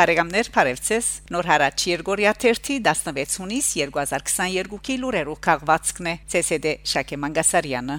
Բարեկամներ Փարեվցես Նոր հարաճ Երգորիա 16 հունիս 2022-ի լուրերով քաղվածքն է. ՑՍԴ Շակե Մանգասարյանը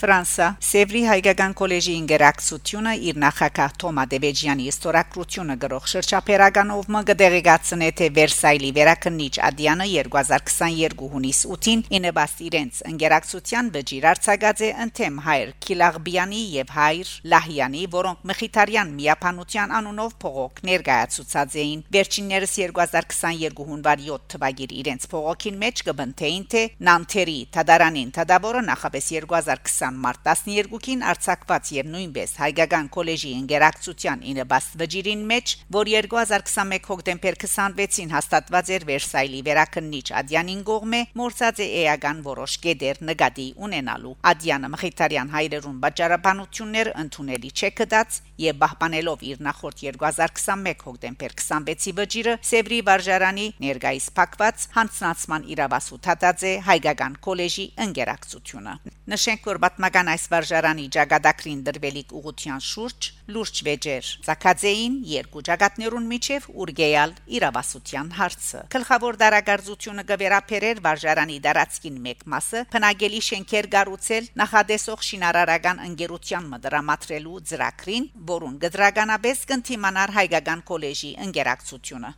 Ֆրանսա. Սևրի հայկական քոլեջի ինտերակցիոնը իր նախակահ Թոմա Դեբեջյանի ստորակրությունը գրող շրջապերականով մգդեղեցնե թե Վերսայլի վերակնիչ Ադիանը 2022 հունիս 8-ին ինեբաստ իրենց ինտերակցիոն բջիր արցագած է ընթեմ հայր Քիլաղբյանի եւ հայր Լահյանի, որոնք Մխիթարյան միապանության անունով փողոք ներկայացուցած էին վերջիններս 2022 հունվար 7 թվականի իրենց փողոքին մեջ կբնթեին թե Նանտերի Թադարանին Թադավորը նախապես 2020 20 մարտ 12-ին արցակված եւ նույնպես հայկական քոլեջի ինտերակցիան ինը բաստվջիրին մեջ, որ 2021 հոկտեմբեր 26-ին հաստատված էր Վերսայլի վերակնիչ Ադյանին կողմէ մորցած է էական որոշ կետեր նկատի ունենալու։ Ադյանը Մխիթարյան հայրերուն վաճառաբանություններ ընդունելի չեկդած եւ պահպանելով իր նախորդ 2021 հոկտեմբեր 26-ի վճիրը Սևրի վարժարանի ներգայիս փակված հանցնացման իրավասու թատած է հայկական քոլեջի ինտերակցիոնը։ Նշենք որ պատմական այս վարժարանի ճակատագրին դրվելիք ուղության շուրջ լուրջ վեճեր. Ցակածեին երկու ճակատներուն միջև ուրգեալ իրավասության հարցը գլխավոր դարագարձությունը գվերապերեր վարժարանի դարածքին մեկ մասը փնագելի շենքեր գառուցել նախադեսող շինարարական ընկերության մդրամատրելու ծրագրին որուն գդրականաբես կընթիմանար հայկական քոլեջի ընկերակցությունը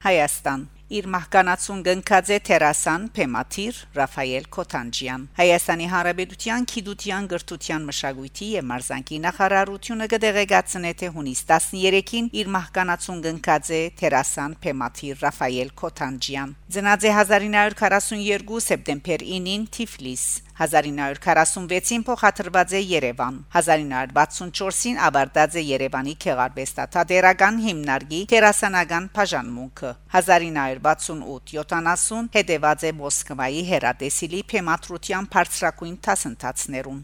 Հայաստան իր մահկանացուն գնքած է Տերասան Փեմաթիր Ռաֆայել Քոթանջյան Հայաստանի Հանրապետության Քիդուտյան գրթության մշակույթի եւ մարզանկի նախարարությունը կդեղեկացնե թե հունիս 13-ին իր մահկանացուն գնքած է Տերասան Փեմաթիր Ռաֆայել Քոթանջյան ծնած է 1942 սեպտեմբեր 9-ին Թիֆլիս 1946-ին փոխադրված է Երևան 1964-ին ավարտած է Երևանի Քեղարվեստատերական հիմնարկի տերասանական բաժանմունքը 1968-70 հետևած է Մոսկվայի հերատեսիլի փեմատրության բարձրակույն տասնտացներում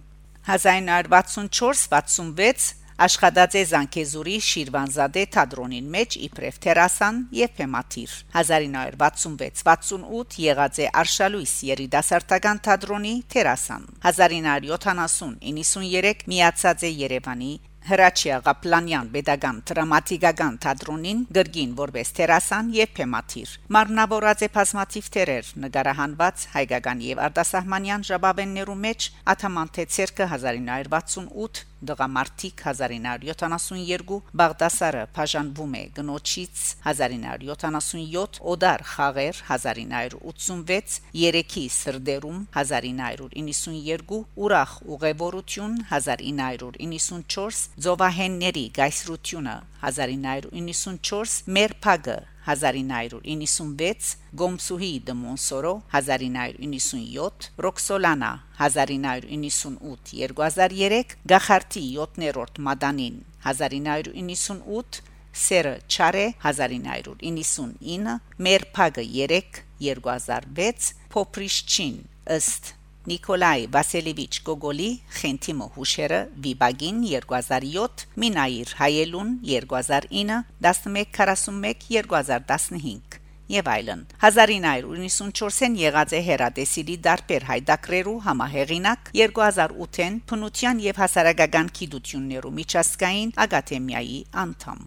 1964-66 Աշխատած է Զանգեզուրի Շիրվանզադե թատրոնին մեջ իբրև Տերասան եւ Փեմաթիր 1966-68 եղած է Արշալույս երիտասարդական թատրոնի Տերասան 1970-93 միացած է Երևանի Հրաչյա Ղապլանյան Պետական դրամատիկական թատրոնին գրգին որպես տերասան եւ փեմաթիր մարմնավորած է բազմաթիվ թերեր նկարահանված հայկական եւ արտասահմանյան ժապավեններու մեջ աթամանթե ցերկը 1968 Դղամարտիկ 1972 Բաղդասարը բաժանվում է գնոջից 1977 Օդար խաղեր 1986 Երեքի սրդերում 1992 Ուրախ ուղևորություն 1994 Զովահենների գայսրությունը 1994 Մերփագը 1996 Գոմսուհի դմոնսորո 1997 Ռոքսոլանա 1998 2003 Գախարտի 7-րդ Մադանին 1998 Սերը Չարե 1999 Մերփագը 3 2006 Փոպրիշչին ըստ Նիկոլայ Վասիլևիչ Գոգոլի Խենթիմո հուշերը Վիբագին 2007 Մինայր Հայելուն 2009 1141 2015 եւ այլն 1994-ին եղած է հերատեսիլի դարբեր հայդակրերու համահեղինակ 2008-ին փնության եւ հասարակական գիտություններու միջազգային ակադեմիայի անդամ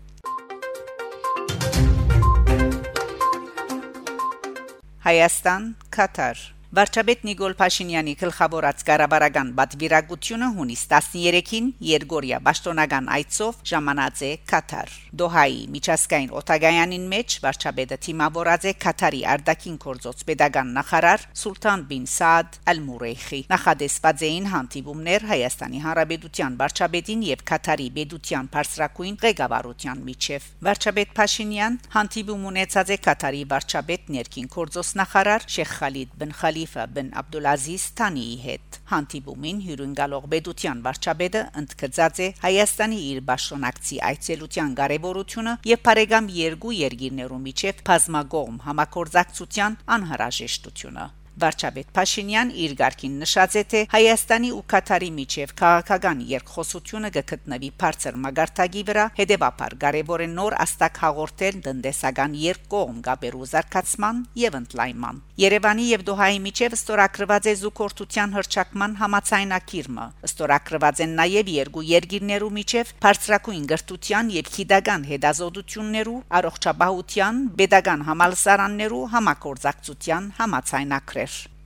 Հայաստան Կատար Վարչապետ Նիկոլ Փաշինյանի գլխավորած կառավարական բադվիրագությունը հունիս 13-ին Երգորիա Պաշտոնական այցով ժամանած է Կատար։ Դոհայի միջազգային օտագայանին մեջ վարչապետը թիմավորած է Կատարի արտաքին գործոց pedagogan նախարար Սուլտան բին Սաադ Ալ-Մուրեյխի։ Նախադեсված էին հանդիպումներ Հայաստանի Հանրապետության վարչապետին եւ Կատարի պետության բարձրակույն ղեկավարության միջև։ Վարչապետ Փաշինյան հանդիպում ունեցած է Կատարի վարչապետ ներքին գործոս նախարար Շեխ Խալիդ բն Խալի Խալիֆա բն Աբդուլազիզ Թանիի հետ հանդիպումին հյուրընկալող Բեդության վարչապետը ընդգծած է Հայաստանի իր ճշոնակցի այցելության կարևորությունը եւ բարեկամ երկու երկիրներու միջև բազմագողմ համակորձակցության անհրաժեշտությունը Վարչապետ Փաշինյան իր ղարքին նշած է թե Հայաստանի ու Կատարի միջև քաղաքական երկխոսությունը կգտնվի բարձր մագարտագի վրա հետևաբար կարևոր է նոր աստակ հաղորդել տնտեսական երկկողմ գաբերու զարգացման եւ ընդլայնման Երևանի եւ Դոհայի միջև ստորակրված է զուգորդության հրճակման համացայնակիրը ստորակրված են նաեւ երկու երկիրներու միջև բարձրակույն գրթության եւ քիդական հետազոտություններու առողջապահության pedagogan համալսարաններու համակորձակցության համացայնակրեր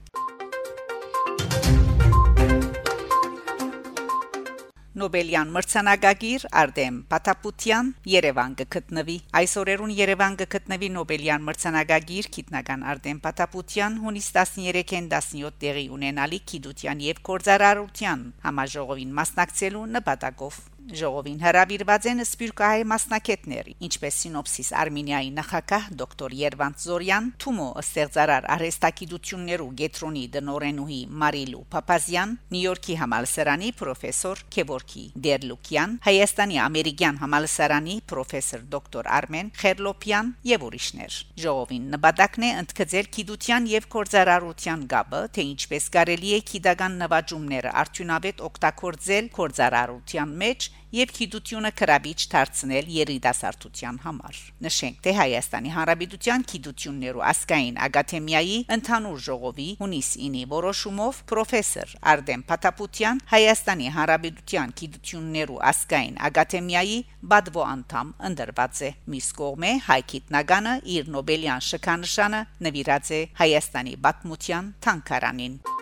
Նոբելյան մրցանակագիր Արտեմ Պաթապուտյան Երևան կգտնվի այսօրերուն Երևան կգտնվի Նոբելյան մրցանակագիր գիտնական Արտեմ Պաթապուտյան հունիս 13-ին 17 տեղի ունենալի գիտության եւ կորզարարության համաժողովին մասնակցելու նպատակով Ժողովին հրավիրված են սպիրկահայ մասնակետներ, ինչպես Սինոպսիս Արմենիայի նախագահ դոկտոր Երվանտ Զորյան, Թումո ստեղծարար արհեստագիտություններու Գետրոնի դնորենուհի Մարիլու Փապազյան, Նյու-Յորքի համալսարանի պրոֆեսոր Քևորքի Դերլուկյան, Հայաստանի ամերիկյան համալսարանի պրոֆեսոր դոկտոր Արմեն Խերլոպյան եւ ուրիշներ։ Ժողովին նպատակն է ընդգծել գիտության եւ կորզարարության գաբը, թե ինչպես կարելի է գիտական նվաճումները արդյունավետ օգտագործել կորզարարության մեջ եւ քիդությունը քրաբիչ դարձնել երիտասարդության համար։ Նշենք, թե Հայաստանի Հանրապետության քիդություններու ասկային ակադեմիայի ընդհանուր ժողովի հունիս 9-ի որոշումով պրոֆեսոր Արտեմ Փաթապուտյան Հայաստանի Հանրապետության քիդություններու ասկային ակադեմիայի բադվո անդամ ընդրված է։ Միս կողմէ հայ քիտնագանը իր Նոբելյան շքանշանը նվիրած է Հայաստանի բաթմության թանկարանին։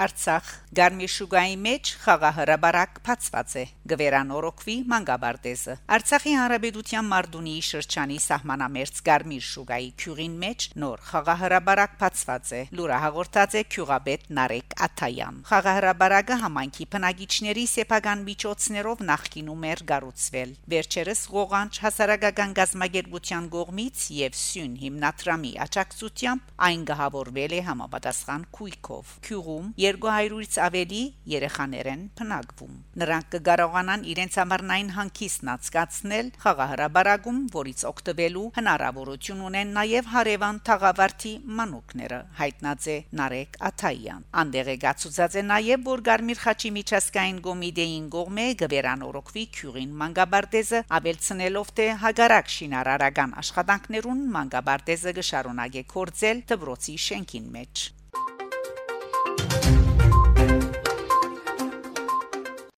Արցախ. Գարմիշուգայի մեջ խաղահրաբարակ փածված է գվերանորոքվի մանգաբարտեզը Արցախի Հանրապետության Մարդունի շրջանի սահմանամերձ Գարմիր շուգայի քյուղին մեջ նոր խաղահրաբարակ փածված է լուրը հաղորդած է քյուղաբեդ Նարեկ Աթայան խաղահրաբարակը համանքի բնակիչների սեփական միջոցներով նախկինում էր գառուցվել վերջերս Ղողանջ հասարակական գազագերբության կողմից եւ Սյուն հիմնադրամի աջակցությամբ այն գահավորվել է համապատասխան քույքով քյուղում 200-ից ավելի երեխաներ են փնագվում։ Նրանք կկարողանան իրենց ամառնային հանգիստն անցկացնել խաղահրաբարագում, որից օգտվելու հնարավորություն ունեն նաև հարևան Թաղավարտի մանուկները, հայտնած է Նարեկ Աթայան։ Անդեղեկացուցած է նաև, որ Գարմիր Խաչի միջազգային կոմիտեին կողմէ գվերանորոքվի քյուրին մանգաբարտեզը ավելցնելով թե հագարակ շինարարական աշխատանքներուն մանգաբարտեզը կշարունակե կորձել դբրոցի շենքին մեջ։